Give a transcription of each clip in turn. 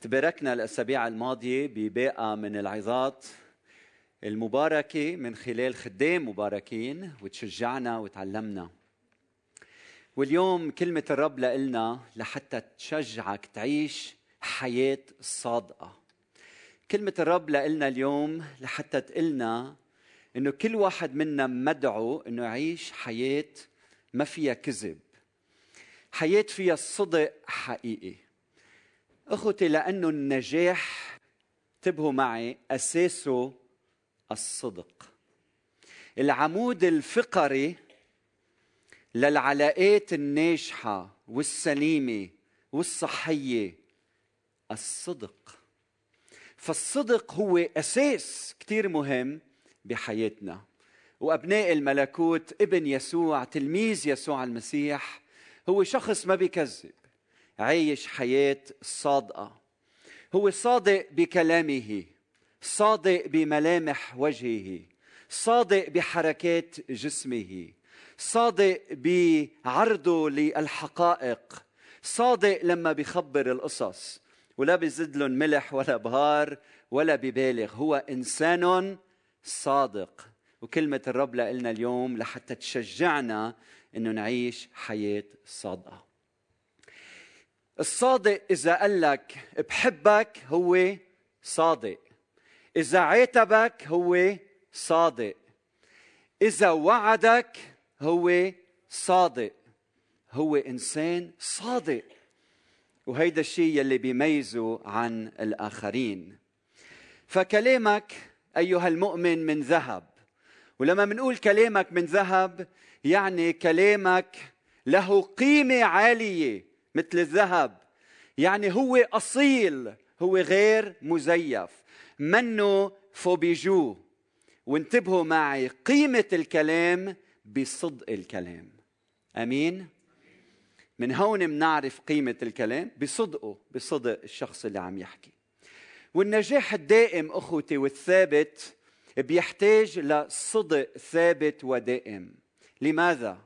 تباركنا الأسابيع الماضية بباقه من العظات المباركة من خلال خدام مباركين وتشجعنا وتعلمنا. واليوم كلمة الرب لنا لحتى تشجعك تعيش حياة صادقة. كلمة الرب لنا اليوم لحتى تقلنا إنه كل واحد منا مدعو إنه يعيش حياة ما فيها كذب حياة فيها صدق حقيقي. أخوتي لأنه النجاح انتبهوا معي اساسه الصدق. العمود الفقري للعلاقات الناجحة والسليمة والصحية الصدق. فالصدق هو أساس كثير مهم بحياتنا. وأبناء الملكوت ابن يسوع تلميذ يسوع المسيح هو شخص ما بيكذب. عايش حياة صادقة. هو صادق بكلامه صادق بملامح وجهه صادق بحركات جسمه صادق بعرضه للحقائق صادق لما بيخبر القصص. ولا بيزد لهم ملح ولا بهار ولا ببالغ هو إنسان صادق. وكلمة الرب لنا اليوم لحتى تشجعنا إنه نعيش حياة صادقة. الصادق إذا قال لك بحبك هو صادق. إذا عاتبك هو صادق. إذا وعدك هو صادق. هو إنسان صادق. وهيدا الشيء يلي بيميزه عن الآخرين. فكلامك أيها المؤمن من ذهب. ولما بنقول كلامك من ذهب يعني كلامك له قيمة عالية. مثل الذهب. يعني هو أصيل هو غير مزيف. منه فوبيجو. وانتبهوا معي قيمة الكلام بصدق الكلام. أمين؟ من هون بنعرف قيمة الكلام بصدقه بصدق الشخص اللي عم يحكي. والنجاح الدائم أخوتي والثابت بيحتاج لصدق ثابت ودائم. لماذا؟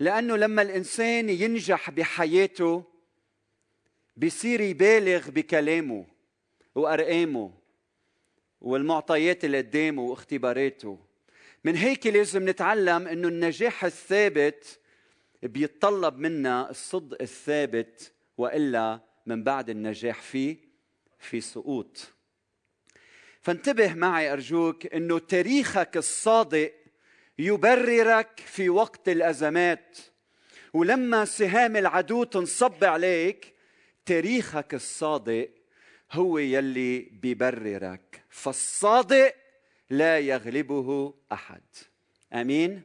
لأنه لما الإنسان ينجح بحياته بيصير يبالغ بكلامه وأرقامه والمعطيات اللي قدامه واختباراته. من هيك لازم نتعلم إنه النجاح الثابت بيتطلب منا الصدق الثابت وإلا من بعد النجاح فيه في سقوط. فانتبه معي أرجوك إنه تاريخك الصادق يبررك في وقت الأزمات. ولما سهام العدو تنصب عليك تاريخك الصادق هو يلي بيبررك. فالصادق لا يغلبه أحد. آمين؟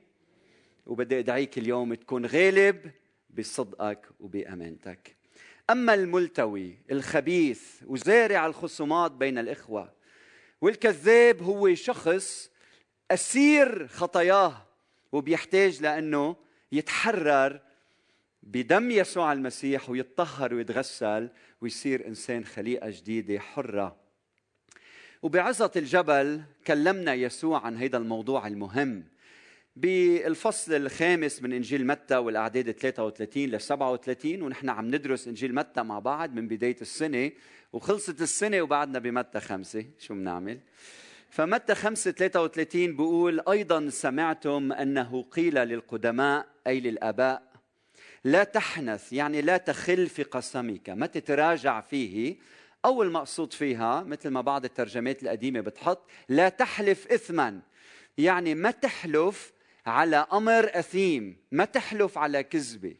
وبدي أدعيك اليوم تكون غالب بصدقك وبأمانتك. أما الملتوي الخبيث وزارع الخصومات بين الإخوة والكذاب هو شخص أسير خطاياه وبيحتاج لأنه يتحرر بدم يسوع المسيح ويتطهر ويتغسل ويصير إنسان خليقة جديدة حرة. وبعظة الجبل كلمنا يسوع عن هذا الموضوع المهم. بالفصل الخامس من إنجيل متى والأعداد 33 ل 37 ونحن عم ندرس إنجيل متى مع بعض من بداية السنة وخلصت السنة وبعدنا بمتى خمسة. شو بنعمل؟ فمتى 5 33 بيقول أيضا سمعتم أنه قيل للقدماء أي للآباء لا تحنث يعني لا تخل في قسمك ما تتراجع فيه؟ أو المقصود فيها مثل ما بعض الترجمات القديمة بتحط لا تحلف اثما يعني ما تحلف على أمر أثيم ما تحلف على كذبة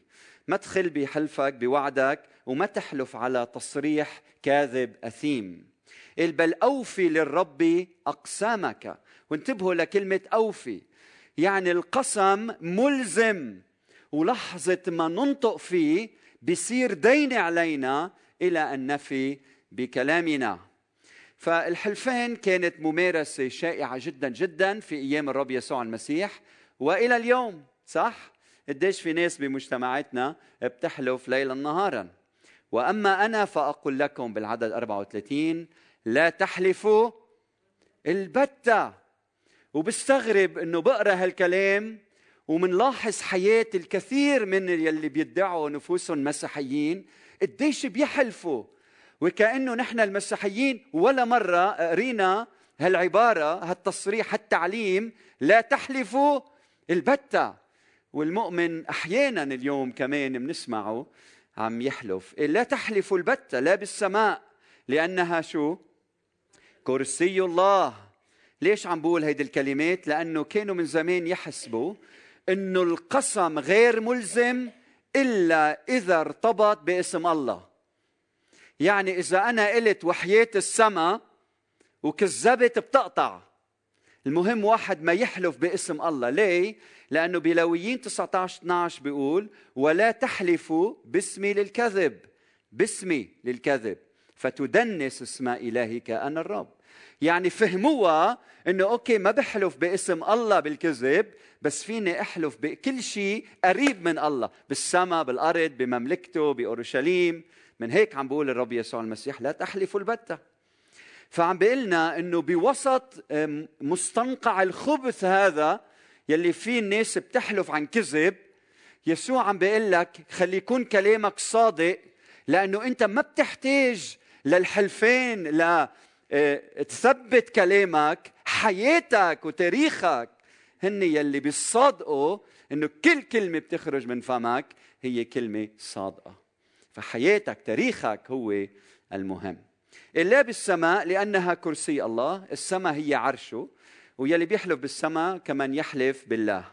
ما تخل بحلفك بوعدك وما تحلف على تصريح كاذب أثيم. بل أوفي للرب أقسامك. وانتبهوا لكلمة أوفي. يعني القسم ملزم. ولحظة ما ننطق فيه بصير دين علينا إلى أن نفي بكلامنا. فالحلفان كانت ممارسة شائعة جدا جدا في أيام الرب يسوع المسيح وإلى اليوم صح؟ قديش في ناس بمجتمعاتنا بتحلف ليلا نهارا. وأما أنا فأقول لكم بالعدد 34 لا تحلفوا البتة. وبستغرب إنه بقرأ هالكلام ومنلاحظ حياة الكثير من يلي بيدعوا نفوسهم مسيحيين قديش بيحلفوا. وكأنه نحن المسيحيين ولا مرة قرينا هالعبارة هالتصريح هالتعليم لا تحلفوا البتة. والمؤمن أحيانا اليوم كمان بنسمعه عم يحلف. لا تحلفوا البتة لا بالسماء لأنها شو؟ كرسي الله. ليش عم بقول هيدي الكلمات؟ لأنه كانوا من زمان يحسبوا أنه القسم غير ملزم إلا إذا ارتبط باسم الله. يعني إذا أنا قلت وحياة السماء وكذبت بتقطع. المهم واحد ما يحلف باسم الله. ليه؟ لأنه بلويين 19 12 بيقول ولا تحلفوا باسمي للكذب. باسمي للكذب. فتدنس اسم إلهك أنا الرب. يعني فهموها إنه أوكي ما بحلف باسم الله بالكذب بس فيني أحلف بكل شيء قريب من الله بالسماء بالأرض بمملكته بأورشليم. من هيك عم بقول الرب يسوع المسيح لا تحلفوا البتة. فعم بيقلنا إنه بوسط مستنقع الخبث هذا يلي فيه الناس بتحلف عن كذب يسوع عم بيقول لك خلي يكون كلامك صادق لأنه أنت ما بتحتاج للحلفين لا تثبت كلامك حياتك وتاريخك هن يلي بيصادقوا انه كل كلمه بتخرج من فمك هي كلمه صادقه فحياتك تاريخك هو المهم إلا بالسماء لأنها كرسي الله السماء هي عرشه ويلي بيحلف بالسماء كمان يحلف بالله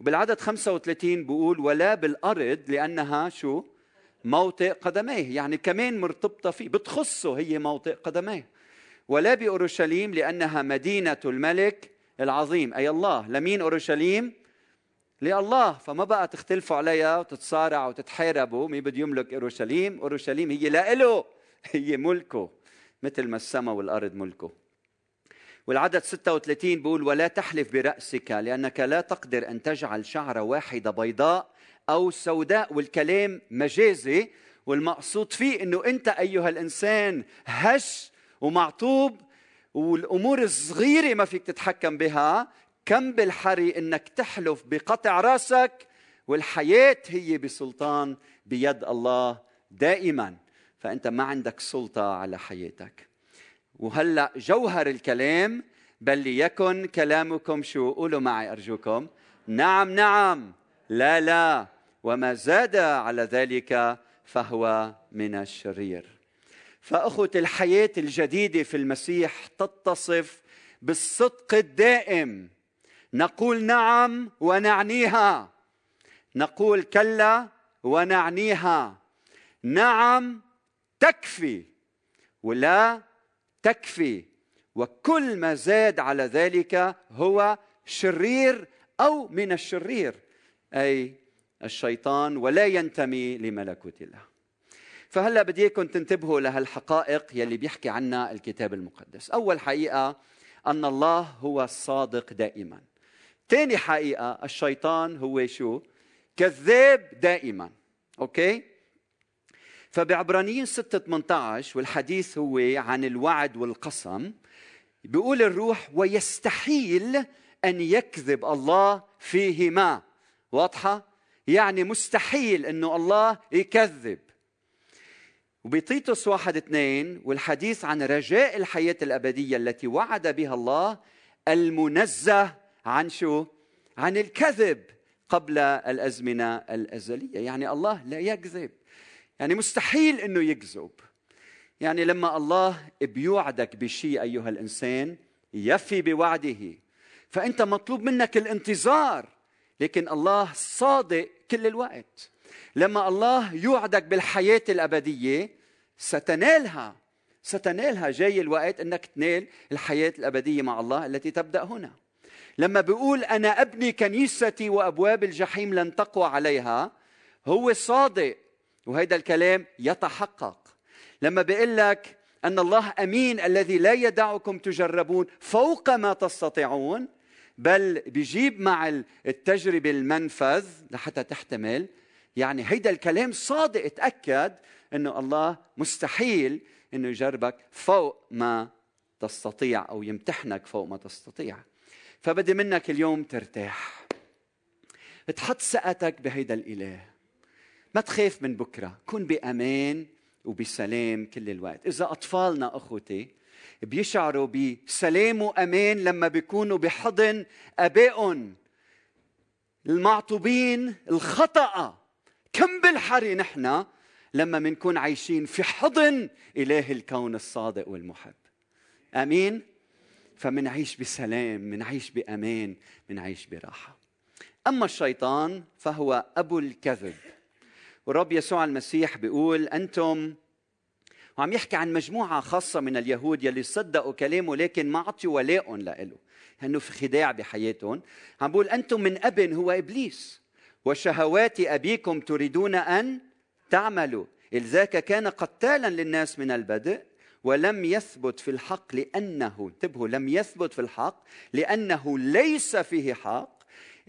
وبالعدد 35 بقول ولا بالأرض لأنها شو موطئ قدميه يعني كمان مرتبطة فيه بتخصه هي موطئ قدميه ولا بأورشليم لأنها مدينة الملك العظيم أي الله. لمين أورشليم؟ لله. فما بقى تختلفوا عليها وتتصارعوا وتتحاربوا؟ مين بده يملك أورشليم؟ أورشليم هي لإله هي ملكه مثل ما السماء والأرض ملكه. والعدد 36 بيقول ولا تحلف برأسك لأنك لا تقدر أن تجعل شعرة واحدة بيضاء أو سوداء والكلام مجازي والمقصود فيه أنه أنت أيها الإنسان هش ومعطوب والأمور الصغيرة ما فيك تتحكم بها. كم بالحري إنك تحلف بقطع رأسك والحياة هي بسلطان بيد الله دائما. فأنت ما عندك سلطة على حياتك. وهلأ جوهر الكلام بل ليكن كلامكم شو قولوا معي أرجوكم. نعم نعم. لا لا. وما زاد على ذلك فهو من الشرير. فأخوة الحياة الجديدة في المسيح تتصف بالصدق الدائم. نقول نعم ونعنيها. نقول كلا ونعنيها. نعم تكفي ولا تكفي. وكل ما زاد على ذلك هو شرير أو من الشرير أي الشيطان ولا ينتمي لملكوت الله. فهلا بدي إياكم تنتبهوا لهالحقائق يلي بيحكي عنها الكتاب المقدس. أول حقيقة أن الله هو الصادق دائما. ثاني حقيقة الشيطان هو شو؟ كذاب دائما. أوكي؟ فبعبرانيين 6 18 والحديث هو عن الوعد والقسم بيقول الروح ويستحيل أن يكذب الله فيهما. واضحة؟ يعني مستحيل إنه الله يكذب. وبطيطس واحد اثنين والحديث عن رجاء الحياة الأبدية التي وعد بها الله المنزه عن شو؟ عن الكذب قبل الأزمنة الأزلية، يعني الله لا يكذب. يعني مستحيل إنه يكذب. يعني لما الله بيوعدك بشيء أيها الإنسان يفي بوعده فأنت مطلوب منك الانتظار لكن الله صادق كل الوقت لما الله يوعدك بالحياة الأبدية ستنالها. ستنالها. جاي الوقت إنك تنال الحياة الأبدية مع الله التي تبدأ هنا. لما بيقول أنا أبني كنيستي وأبواب الجحيم لن تقوى عليها هو صادق. وهذا الكلام يتحقق. لما بيقول لك أن الله أمين الذي لا يدعكم تجربون فوق ما تستطيعون بل بيجيب مع التجربة المنفذ لحتى تحتمل. يعني هيدا الكلام صادق. اتاكد إنه الله مستحيل إنه يجربك فوق ما تستطيع أو يمتحنك فوق ما تستطيع. فبدي منك اليوم ترتاح. تحط ثقتك بهيدا الإله. ما تخاف من بكرة. كن بأمان وبسلام كل الوقت. إذا أطفالنا أخوتي بيشعروا بسلام وأمان لما بيكونوا بحضن أبائهم المعطوبين الخطأ. كم بالحري نحن لما منكون عايشين في حضن إله الكون الصادق والمحب. آمين؟ فمنعيش بسلام منعيش بأمان منعيش براحة. أما الشيطان فهو أبو الكذب. والرب يسوع المسيح بيقول أنتم وعم يحكي عن مجموعة خاصة من اليهود يلي صدقوا كلامه لكن ما عطوا ولاء له لأنه في خداع بحياتهم. عم بقول أنتم من أب هو إبليس. وشهوات أبيكم تريدون أن تعملوا إذ ذاك كان قتالا للناس من البدء ولم يثبت في الحق لأنه انتبهوا لم يثبت في الحق لأنه ليس فيه حق.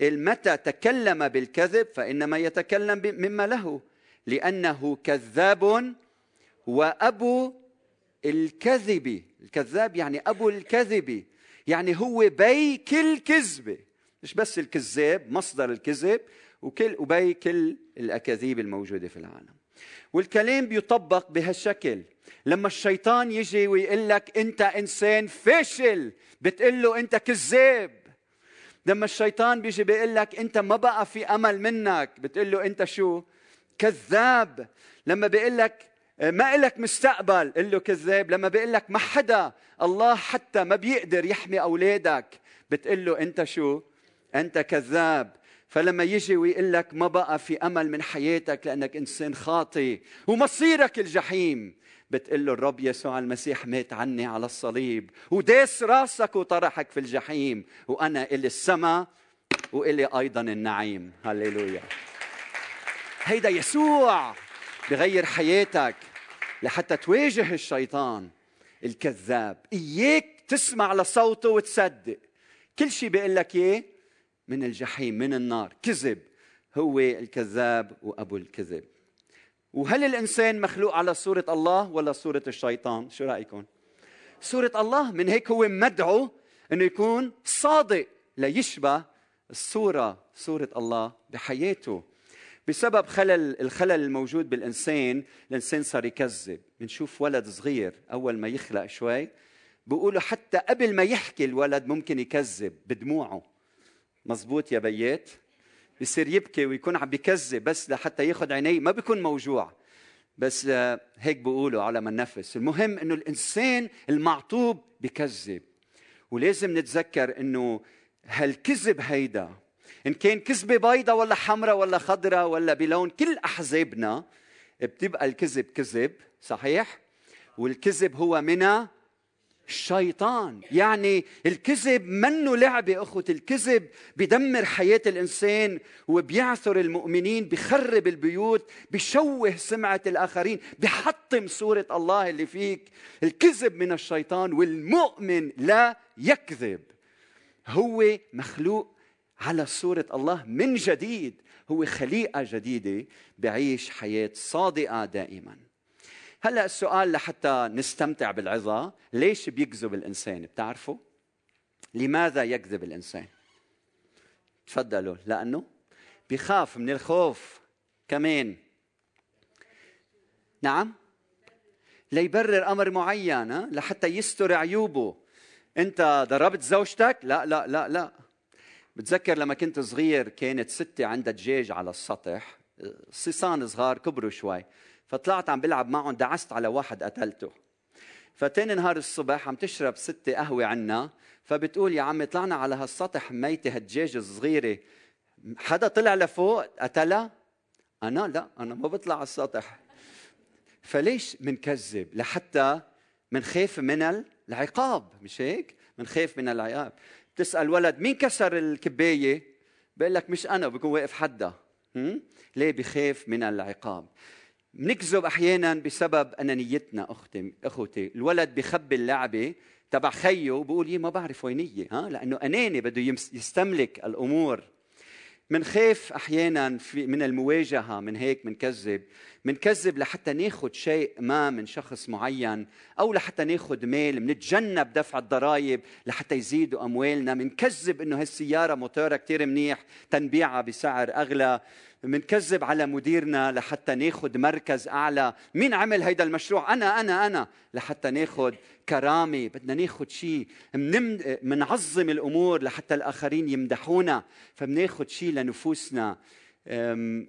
متى تكلم بالكذب فإنما يتكلم مما له. لأنه كذاب وأبو الكذب. الكذاب يعني أبو الكذب. يعني هو بي كل كذبة مش بس الكذاب مصدر الكذب. وكل وبي كل الأكاذيب الموجودة في العالم. والكلام بيطبق بهالشكل. لما الشيطان يجي ويقول لك أنت إنسان فاشل بتقول له أنت كذاب. لما الشيطان بيجي بيقول لك أنت ما بقى في أمل منك بتقول له أنت شو؟ كذاب. لما بيقول لك ما إلك مستقبل قل له كذاب. لما بيقول لك ما حدا الله حتى ما بيقدر يحمي أولادك بتقول له أنت شو؟ أنت كذاب. فلما يجي ويقول لك ما بقى في أمل من حياتك لأنك إنسان خاطي ومصيرك الجحيم بتقول له الرب يسوع المسيح مات عني على الصليب وداس راسك وطرحك في الجحيم وأنا إلي السماء وإلي أيضا النعيم. هللويا. هيدا يسوع بغير حياتك لحتى تواجه الشيطان الكذاب. إياك تسمع لصوته وتصدق. كل شيء بيقول لك اياه من الجحيم من النار. كذب. هو الكذاب وأبو الكذب. وهل الإنسان مخلوق على صورة الله ولا صورة الشيطان؟ شو رأيكم؟ صورة الله من هيك هو مدعو إنه يكون صادق ليشبه الصورة صورة الله بحياته. بسبب خلل الخلل الموجود بالإنسان الإنسان صار يكذب. بنشوف ولد صغير أول ما يخلق شوي بيقولوا حتى قبل ما يحكي الولد ممكن يكذب بدموعه. مزبوط يا بيات. بصير يبكي ويكون عم بكذب بس لحتى ياخذ عينيه ما بيكون موجوع. بس هيك بيقولوا على ما النفس المهم إنه الإنسان المعطوب بكذب. ولازم نتذكر إنه هالكذب هيدا؟ إن كان كذبة بيضة ولا حمراء ولا خضراء ولا بلون كل أحزابنا بتبقى الكذب كذب صحيح؟ والكذب هو من الشيطان. يعني الكذب منه لعبة أخوة. الكذب بدمر حياة الإنسان وبيعثر المؤمنين بخرب البيوت بشوه سمعة الآخرين بحطم صورة الله اللي فيك. الكذب من الشيطان والمؤمن لا يكذب. هو مخلوق على صورة الله من جديد. هو خليقة جديدة بعيش حياة صادقة دائما. هلا السؤال لحتى نستمتع بالعظة. ليش بيكذب الإنسان؟ بتعرفوا؟ لماذا يكذب الإنسان؟ تفضلوا. لأنه بخاف من الخوف كمان. نعم؟ ليبرر أمر معين لحتى يستر عيوبه. أنت ضربت زوجتك؟ لا لا لا لا. بتذكر لما كنت صغير كانت ستي عندها دجاج على السطح. صيصان صغار كبروا شوي. فطلعت عم بلعب معهم دعست على واحد قتلته. فتاني نهار الصبح عم تشرب ستة قهوة عنا فبتقول يا عمي طلعنا على هالسطح ميتة هالدجاجة الصغيرة. حدا طلع لفوق قتلها؟ أنا؟ لا أنا ما بطلع على السطح. فليش منكذب؟ لحتى منخاف من العقاب مش هيك؟ منخاف من العقاب. تسال ولد مين كسر الكباية؟ بقول لك مش أنا بكون واقف حدا. ليه بخاف من العقاب؟ بنكذب أحيانا بسبب انانيتنا أختي أخوتي الولد بخبي اللعبة تبع خيه وبقول يي ما بعرف وينيه ها؟ لأنه أناني بده يستملك الأمور. منخاف أحيانا في من المواجهة من هيك منكذب. منكذب لحتى ناخذ شيء ما من شخص معين أو لحتى ناخذ مال منتجنب دفع الضرائب لحتى يزيدوا أموالنا. منكذب إنه هالسيارة موتورها كثير منيح تنبيعها بسعر أغلى. منكذب على مديرنا لحتى ناخذ مركز أعلى. مين عمل هيدا المشروع؟ أنا أنا أنا. لحتى ناخذ كرامة. بدنا ناخذ شيء منعظم الأمور لحتى الآخرين يمدحونا. فبناخذ شيء لنفوسنا.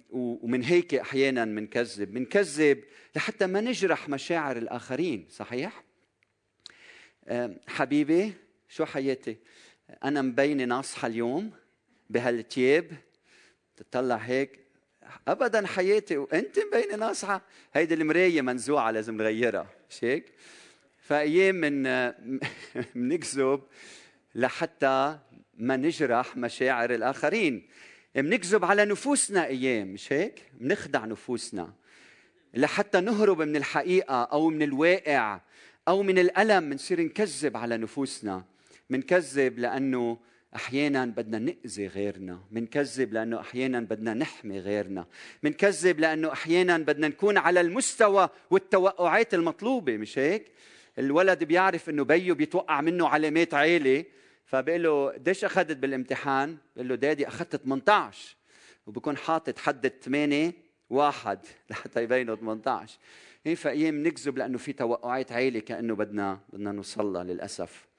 ومن هيك أحيانا منكذب. منكذب لحتى ما نجرح مشاعر الآخرين. صحيح؟ حبيبي شو حياتي؟ أنا مبينة ناصحة اليوم بهالتياب. تطلع هيك. ابدا حياتي وأنت مبينة ناصحة. هيدي المراية منزوعة لازم نغيرها مش هيك فأيام من بنكذب لحتى ما نجرح مشاعر الآخرين. بنكذب على نفوسنا أيام مش هيك بنخدع نفوسنا لحتى نهرب من الحقيقة أو من الواقع أو من الألم بنصير نكذب على نفوسنا. بنكذب لأنه أحيانا بدنا نأذي غيرنا بنكذب لأنه أحيانا بدنا نحمي غيرنا بنكذب لأنه أحيانا بدنا نكون على المستوى والتوقعات المطلوبة مش هيك؟ الولد بيعرف إنه بيو بيتوقع منه علامات عالية فبقول له قديش أخذت بالامتحان؟ بقول له دادي أخذت 18 وبكون حاطط حد 8 واحد. لحتى يبينوا 18 إيه فأيام نكذب لأنه في توقعات عالية كأنه بدنا بدنا نوصلها للأسف.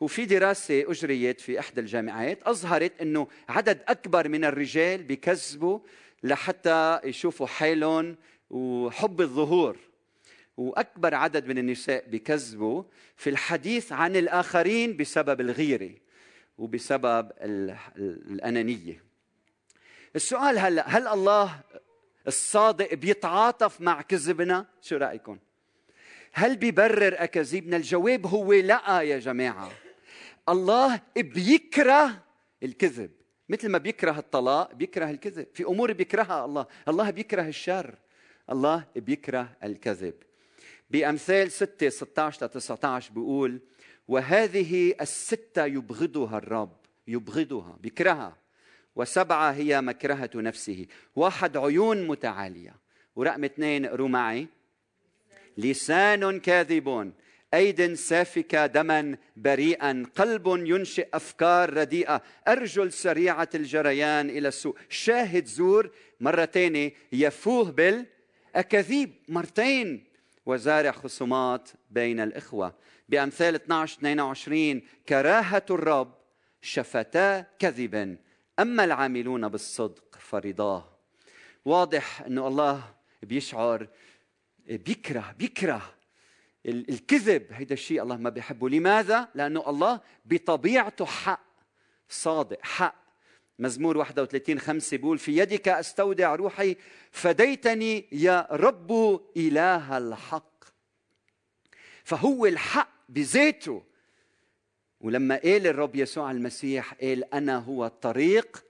وفي دراسة أجريت في إحدى الجامعات أظهرت أنه عدد أكبر من الرجال بيكذبوا لحتى يشوفوا حالهم وحب الظهور. وأكبر عدد من النساء بيكذبوا في الحديث عن الآخرين بسبب الغيرة وبسبب الأنانية. السؤال هلأ هل الله الصادق بيتعاطف مع كذبنا؟ شو رأيكم؟ هل بيبرر أكاذيبنا؟ الجواب هو لا يا جماعة. الله بيكره الكذب. مثل ما بيكره الطلاق بيكره الكذب. في أمور بيكرهها الله. الله بيكره الشر. الله بيكره الكذب. بأمثال 6 16 ل 19 بيقول وهذه الستة يبغضها الرب. يبغضها بيكرهها. وسبعة هي مكرهة نفسه. واحد عيون متعالية. ورقم اثنين اقروا معي. لسان كاذب أيد سافكه دما بريئا قلب ينشئ أفكار رديئة. ارجل سريعه الجريان إلى السوء. شاهد زور مره ثانية يفوه بالاكاذيب مرتين. وزارع خصومات بين الإخوة. بأمثال 12 22 كراهة الرب شفتا كذبا. أما العاملون بالصدق فرضاه. واضح انه الله بيشعر بيكره بيكره الكذب هيدا الشيء الله ما بيحبه. لماذا؟ لأنه الله بطبيعته حق صادق حق. مزمور 31 5 بيقول في يدك أستودع روحي فديتني يا رب إله الحق. فهو الحق بذاته. ولما قال الرب يسوع المسيح قال أنا هو الطريق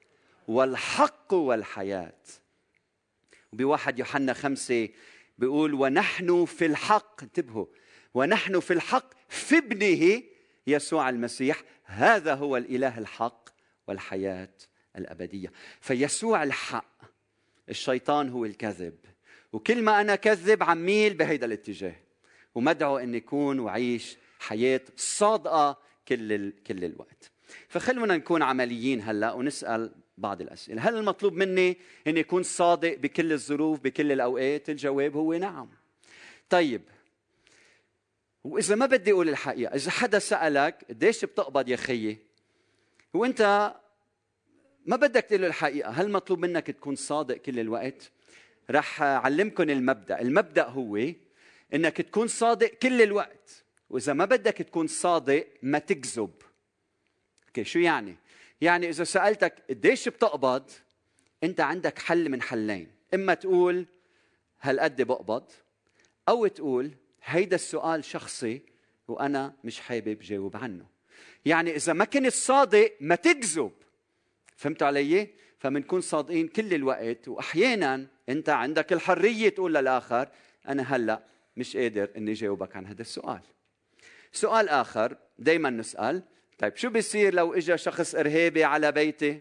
والحق والحياة. وبواحد يوحنا خمسة بيقول ونحن في الحق انتبهوا ونحن في الحق في ابنه يسوع المسيح. هذا هو الإله الحق والحياة الأبدية. فيسوع الحق الشيطان هو الكذب. وكل ما أنا كذب عميل بهيدا الاتجاه. ومدعو اني اكون وعيش حياة صادقة كل كل الوقت. فخلونا نكون عمليين هلأ ونسأل بعض الأسئلة. هل المطلوب مني اني اكون صادق بكل الظروف بكل الأوقات؟ الجواب هو نعم. طيب. وإذا ما بدي أقول الحقيقة إذا حدا سألك قديش بتقبض يا خيي وأنت ما بدك تقول له الحقيقة. هل مطلوب منك تكون صادق كل الوقت؟ رح اعلمكم المبدأ. المبدأ هو إنك تكون صادق كل الوقت. وإذا ما بدك تكون صادق ما تكذب. أوكي شو يعني؟ يعني إذا سألتك قديش بتقبض أنت عندك حل من حلين. إما تقول هالقد بقبض أو تقول هيدا السؤال شخصي وأنا مش حابب جاوب عنه. يعني إذا ما كنت صادق ما تكذب. فهمتوا علي؟ فمنكون صادقين كل الوقت واحيانا أنت عندك الحرية تقول للآخر أنا هلأ مش قادر إني جاوبك عن هذا السؤال. سؤال آخر دائما نسأل طيب شو بيصير لو اجى شخص إرهابي على بيتي؟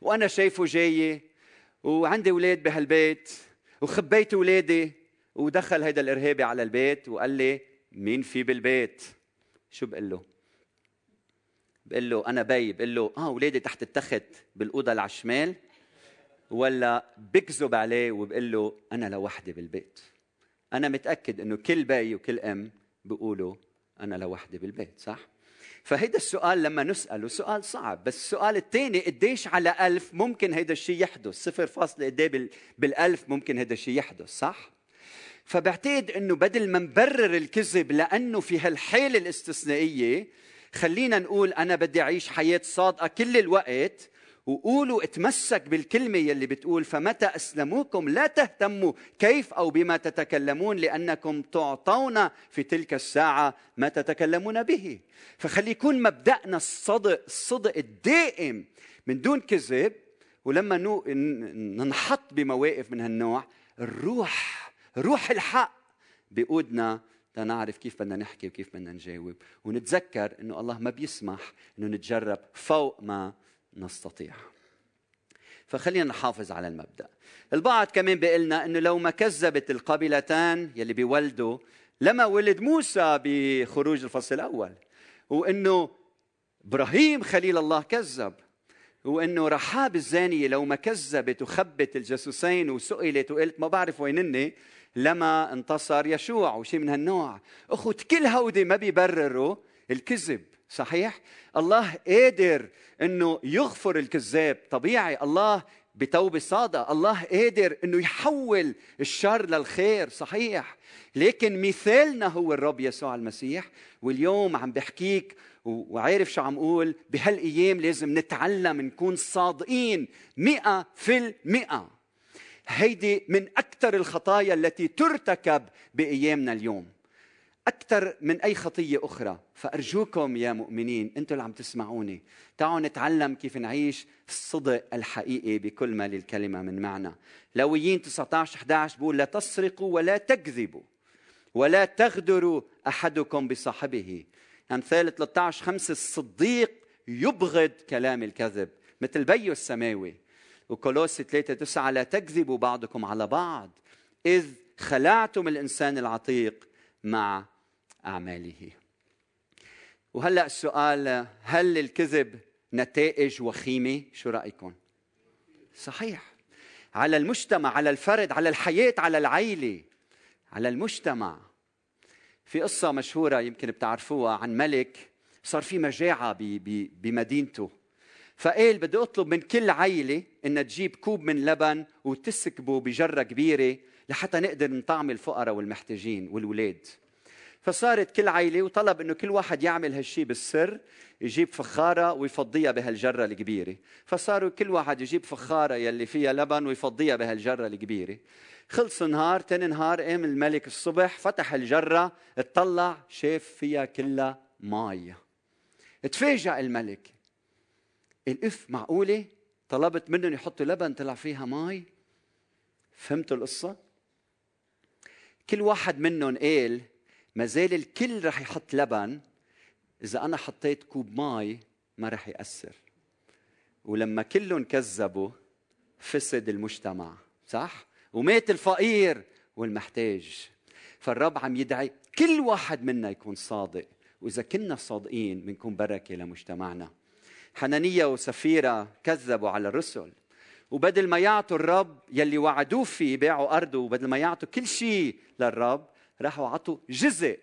وأنا شايفه جاي وعندي أولاد بهالبيت وخبيت أولادي ودخل هيدا الإرهابي على البيت وقال لي مين في بالبيت؟ شو بقول له؟ بقول له أنا بي. بقول له آه أولادي تحت التخت بالأوضة على الشمال. ولا بكذب عليه وبقول له أنا لوحدي بالبيت. أنا متأكد إنه كل بي وكل أم بيقولوا أنا لوحدي بالبيت. صح؟ فهيدا السؤال لما نسأله سؤال صعب بس السؤال الثاني قديش على ألف ممكن هيدا الشيء يحدث؟ صفر فاصلة قد بالألف ممكن هيدا الشيء يحدث صح؟ فبعتقد إنه بدل ما نبرر الكذب لأنه في هالحيلة الاستثنائية خلينا نقول أنا بدي أعيش حياة صادقة كل الوقت وقولوا اتمسك بالكلمة يلي بتقول فمتى أسلموكم لا تهتموا كيف أو بما تتكلمون لأنكم تعطون في تلك الساعة ما تتكلمون به. فخلي يكون مبدأنا الصدق الصدق الدائم من دون كذب. ولما ننحط بمواقف من هالنوع الروح روح الحق بيقودنا لنعرف كيف بدنا نحكي وكيف بدنا نجاوب. ونتذكر إنه الله ما بيسمح إنه نتجرب فوق ما نستطيع. فخلينا نحافظ على المبدأ. البعض كمان بيقلنا إنه لو ما كذبت القبيلتان يلي بيولدوا لما ولد موسى بخروج الفصل الأول وإنه إبراهيم خليل الله كذب وإنه رحاب الزانية لو ما كذبت وخبت الجاسوسين وسئلت وقلت ما بعرف وينني لما انتصر يشوع وشيء من هالنوع. أخوت كل هودي ما بيبرروا الكذب. صحيح؟ الله قادر إنه يغفر الكذاب. طبيعي الله بتوبة صادقة. الله قادر إنه يحول الشر للخير. صحيح. لكن مثالنا هو الرب يسوع المسيح. واليوم عم بحكيك وعارف شو عم أقول بهالأيام لازم نتعلم نكون صادقين مئة في المئة. هيدي من أكثر الخطايا التي ترتكب بأيامنا اليوم. أكثر من أي خطية أخرى. فأرجوكم يا مؤمنين أنتم اللي عم تسمعوني تعالوا نتعلم كيف نعيش الصدق الحقيقي بكل ما للكلمة من معنى. لويين 19 11 بقول لا تسرقوا ولا تكذبوا ولا تغدروا أحدكم بصاحبه. أمثال 13 5 الصديق يبغض كلام الكذب مثل بيو السماوي. وكولوسي 3 9 لا تكذبوا بعضكم على بعض إذ خلعتم الإنسان العتيق مع أعماله. وهلأ السؤال هل الكذب نتائج وخيمة؟ شو رأيكم صحيح. على المجتمع على الفرد على الحياة على العيلة على المجتمع. في قصة مشهورة يمكن بتعرفوها عن ملك صار في مجاعة بمدينته. فقال بدي أطلب من كل عيلة إنها تجيب كوب من لبن وتسكبه بجرة كبيرة لحتى نقدر نطعم الفقراء والمحتاجين والولاد. فصارت كل عائله وطلب إنه كل واحد يعمل هالشيء بالسر يجيب فخارة ويفضيها بهالجرة الكبيرة. فصاروا كل واحد يجيب فخارة يلي فيها لبن ويفضيها بهالجرة الكبيرة. خلص نهار تاني نهار قام الملك الصبح فتح الجرة اطلع شاف فيها كلها مي تفاجأ الملك. الأف معقولة؟ طلبت منهم يحطوا لبن طلع فيها مي؟ فهمتوا القصة؟ كل واحد منهم قال ما زال الكل رح يحط لبن. إذا أنا حطيت كوب مي ما رح يأثر. ولما كلهم كذبوا فسد المجتمع صح؟ ومات الفقير والمحتاج. فالرب عم يدعي كل واحد منا يكون صادق. وإذا كنا صادقين بنكون بركة لمجتمعنا. حنانية وسفيرة كذبوا على الرسل. وبدل ما يعطوا الرب يلي وعدوه فيه باعوا أرضه. وبدل ما يعطوا كل شيء للرب راحوا عطوا جزء.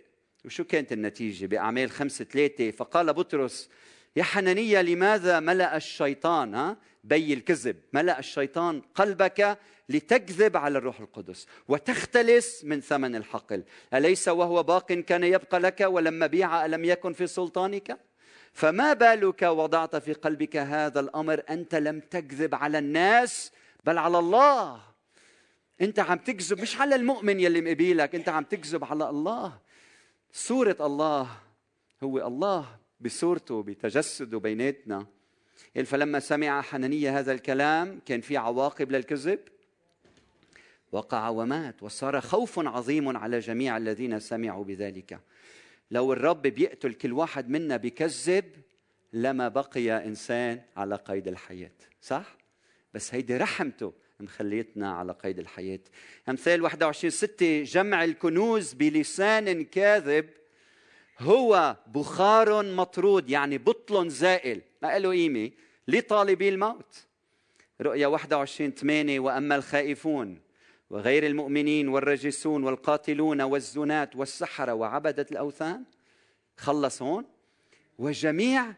وشو كانت النتيجة؟ بأعمال خمسة ثلاثة. فقال بطرس يا حنانية لماذا ملأ الشيطان؟ ها؟ بي الكذب. ملأ الشيطان قلبك لتكذب على الروح القدس وتختلس من ثمن الحقل. أليس وهو باق كان يبقى لك ولما بيع ألم يكن في سلطانك؟ فما بالك وضعت في قلبك هذا الأمر؟ أنت لم تكذب على الناس بل على الله. انت عم تكذب مش على المؤمن يلي مقبيلك انت عم تكذب على الله. صورة الله هو الله بصورته بتجسده بيناتنا. فلما سمع حنانية هذا الكلام كان في عواقب للكذب؟ وقع ومات وصار خوف عظيم على جميع الذين سمعوا بذلك. لو الرب بيقتل كل واحد منا بكذب لما بقي إنسان على قيد الحياة. صح؟ بس هيدي رحمته. مخليتنا على قيد الحياة. أمثال 21 6 جمع الكنوز بلسان كاذب هو بخار مطرود يعني بطل زائل. ما له قيمة؟ لطالبي الموت. رؤيا 21 8 وأما الخائفون وغير المؤمنين والرجسون والقاتلون والزنات والسحرة وعبدة الأوثان خلص هون. وجميع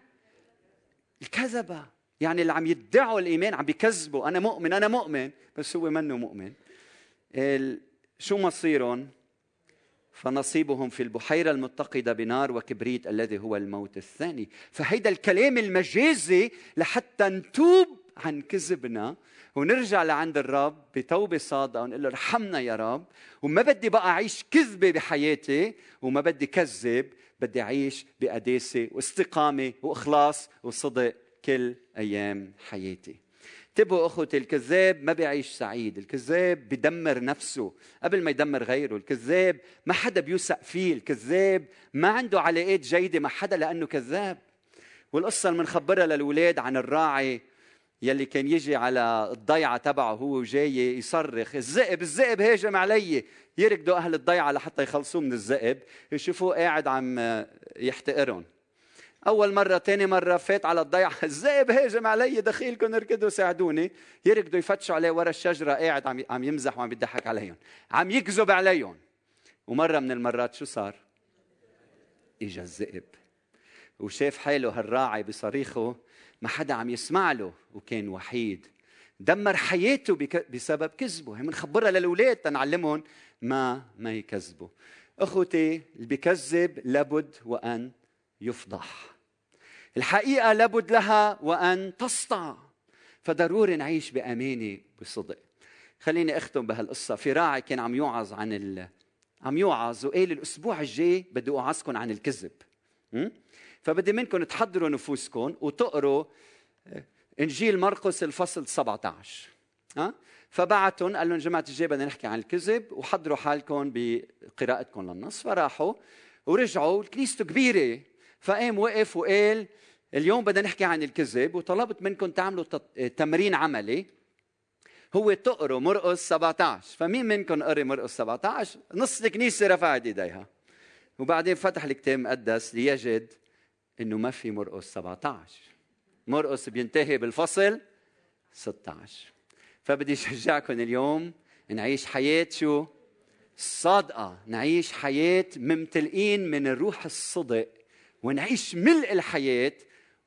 الكذبة. يعني اللي عم يدعوا الإيمان عم بيكذبوا. أنا مؤمن أنا مؤمن. بس هو منه مؤمن. شو مصيرهم؟ فنصيبهم في البحيرة المتقدة بنار وكبريت الذي هو الموت الثاني. فهيدا الكلام المجازي لحتى نتوب عن كذبنا ونرجع لعند الرب بتوبة صادقة ونقول له ارحمنا يا رب. وما بدي بقى أعيش كذبة بحياتي وما بدي كذب بدي أعيش بقداسة واستقامة وإخلاص وصدق كل أيام حياتي. انتبهوا اخوتي الكذاب ما بيعيش سعيد الكذاب بدمر نفسه. قبل ما يدمر غيره الكذاب ما حدا بيوثق فيه الكذاب ما عنده علاقات جيدة مع حدا لأنه كذاب. والقصة اللي بنخبرها للاولاد عن الراعي يلي كان يجي على الضيعة تبعه هو وجاي يصرخ الذئب الذئب هاجم علي! يركضوا أهل الضيعة لحتى يخلصوه من الذئب. يشوفوه قاعد عم يحتقرهم. أول مرة ثاني مرة فات على الضيعة. الذئب هاجم علي دخيلكم اركضوا ساعدوني. يركضوا يفتشوا عليه ورا الشجرة قاعد عم عم يمزح وعم يضحك عليهم. عم يكذب عليهم. ومرة من المرات شو صار؟ إجا الذئب وشاف حاله هالراعي بصريخه ما حدا عم يسمع له. وكان وحيد. دمر حياته بسبب كذبه. هي بنخبرها للأولاد تنعلمهم ما ما يكذبوا. أخوتي اللي بكذب لابد وأن يفضح. الحقيقة لابد لها وأن تسطع. فضروري نعيش بأمانة بصدق. خليني أختم بهالقصة. في راعي كان عم يوعظ عن ال... عم يوعظ وقال الأسبوع الجاي بدي أوعظكم عن الكذب. فبدي منكم تحضروا نفوسكم وتقروا آه، إنجيل مرقس الفصل 17 ها؟ فبعتهم قال لهم جماعة الجاي بدنا نحكي عن الكذب وحضروا حالكم بقراءتكم للنص. فراحوا ورجعوا كنيسته كبيرة. فقام وقف وقال اليوم بدنا نحكي عن الكذب وطلبت منكم تعملوا تمرين عملي. هو تقروا مرقس 17 فمين منكم قري مرقس 17 نص الكنيسه رفعت إيديها. وبعدين فتح الكتاب المقدس ليجد إنه ما في مرقس 17 مرقس بينتهي بالفصل 16 فبدي اشجعكم اليوم نعيش حياة شو؟ صادقة. نعيش حياة ممتلئين من الروح الصدق. ونعيش ملء الحياة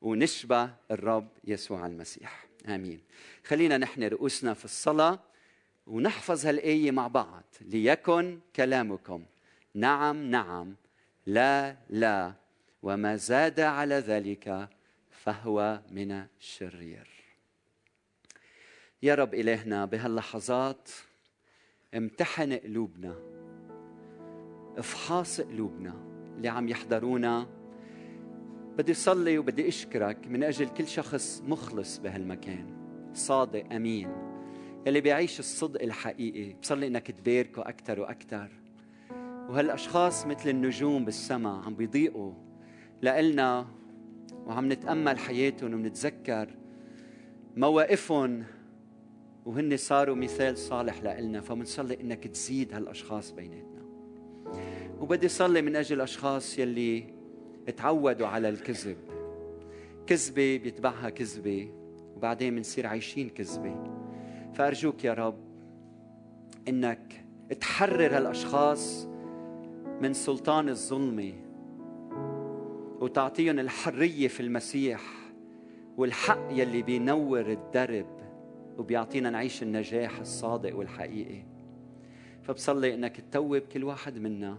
ونشبه الرب يسوع المسيح. آمين. خلينا نحن رؤوسنا في الصلاة ونحفظ هالآية مع بعض. ليكن كلامكم. نعم نعم. لا لا. وما زاد على ذلك فهو من الشرير. يا رب إلهنا بهاللحظات امتحن قلوبنا. افحاص قلوبنا اللي عم يحضرونا بدي صلي وبدي أشكرك من أجل كل شخص مخلص بهالمكان. صادق أمين. اللي بيعيش الصدق الحقيقي. بصلي إنك تباركه أكثر وأكثر وهالأشخاص مثل النجوم بالسماء عم بيضيئوا لإلنا وعم نتأمل حياتهم ونتذكر مواقفهم وهن صاروا مثال صالح لإلنا. فمنصلي إنك تزيد هالأشخاص بيناتنا. وبدي صلي من أجل الأشخاص يلي تعودوا على الكذب. كذبة بيتبعها كذبة وبعدين بنصير عايشين كذبة. فأرجوك يا رب إنك تحرر هالأشخاص من سلطان الظلمة وتعطيهم الحرية في المسيح والحق يلي بينور الدرب وبيعطينا نعيش النجاح الصادق والحقيقي. فبصلي إنك تتوب كل واحد منا.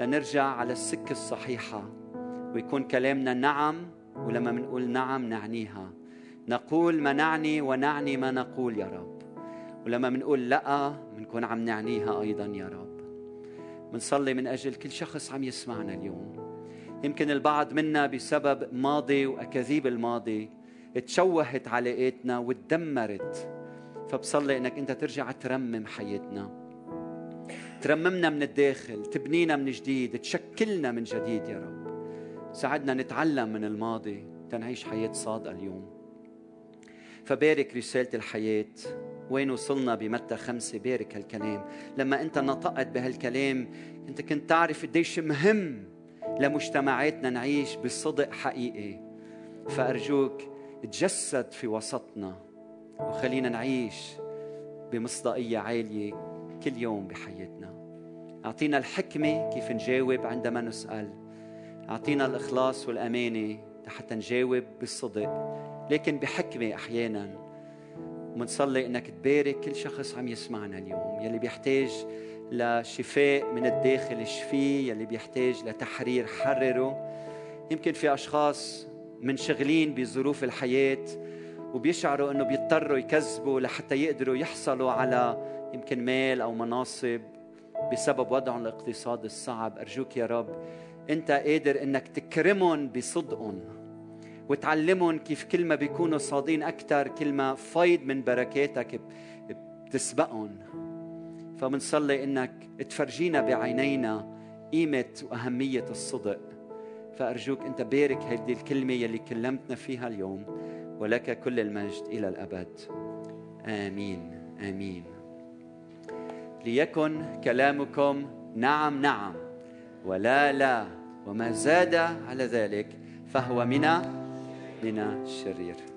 لنرجع على السكة الصحيحة. ويكون كلامنا نعم ولما بنقول نعم نعنيها. نقول ما نعني ونعني ما نقول يا رب. ولما بنقول لا بنكون عم نعنيها أيضا يا رب. بنصلي من أجل كل شخص عم يسمعنا اليوم. يمكن البعض منا بسبب ماضي وأكاذيب الماضي تشوهت علاقاتنا وتدمرت. فبصلي إنك أنت ترجع ترمم حياتنا. ترممنا من الداخل تبنينا من جديد تشكلنا من جديد يا رب. ساعدنا نتعلم من الماضي تنعيش حياة صادقة اليوم. فبارك رسالة الحياة. وين وصلنا بمتى خمسة؟ بارك هالكلام. لما أنت نطقت بهالكلام أنت كنت تعرف قديش مهم لمجتمعاتنا نعيش بصدق حقيقي. فأرجوك تجسد في وسطنا وخلينا نعيش بمصداقية عالية كل يوم بحياتنا. أعطينا الحكمة كيف نجاوب عندما نسأل. أعطينا الإخلاص والأمانة حتى نجاوب بالصدق. لكن بحكمة أحيانا ومنصلي إنك تبارك كل شخص عم يسمعنا اليوم يلي بيحتاج لشفاء من الداخل اشفيه يلي بيحتاج لتحرير حرره. يمكن في أشخاص منشغلين بظروف الحياة وبيشعروا إنه بيضطروا يكذبوا لحتى يقدروا يحصلوا على يمكن مال أو مناصب بسبب وضعهم الاقتصادي الصعب. أرجوك يا رب انت قادر انك تكرمهم بصدقهم وتعلمهم كيف كل ما بيكونوا صادين أكثر كل ما فيض من بركاتك بتسبقهم. فبنصلي إنك تفرجينا بعينينا قيمة وأهمية الصدق. فأرجوك أنت بارك هذه الكلمة يلي كلمتنا فيها اليوم ولك كل المجد إلى الأبد. آمين آمين. ليكن كلامكم نعم نعم. ولا لا وما زاد على ذلك فهو من من الشرير.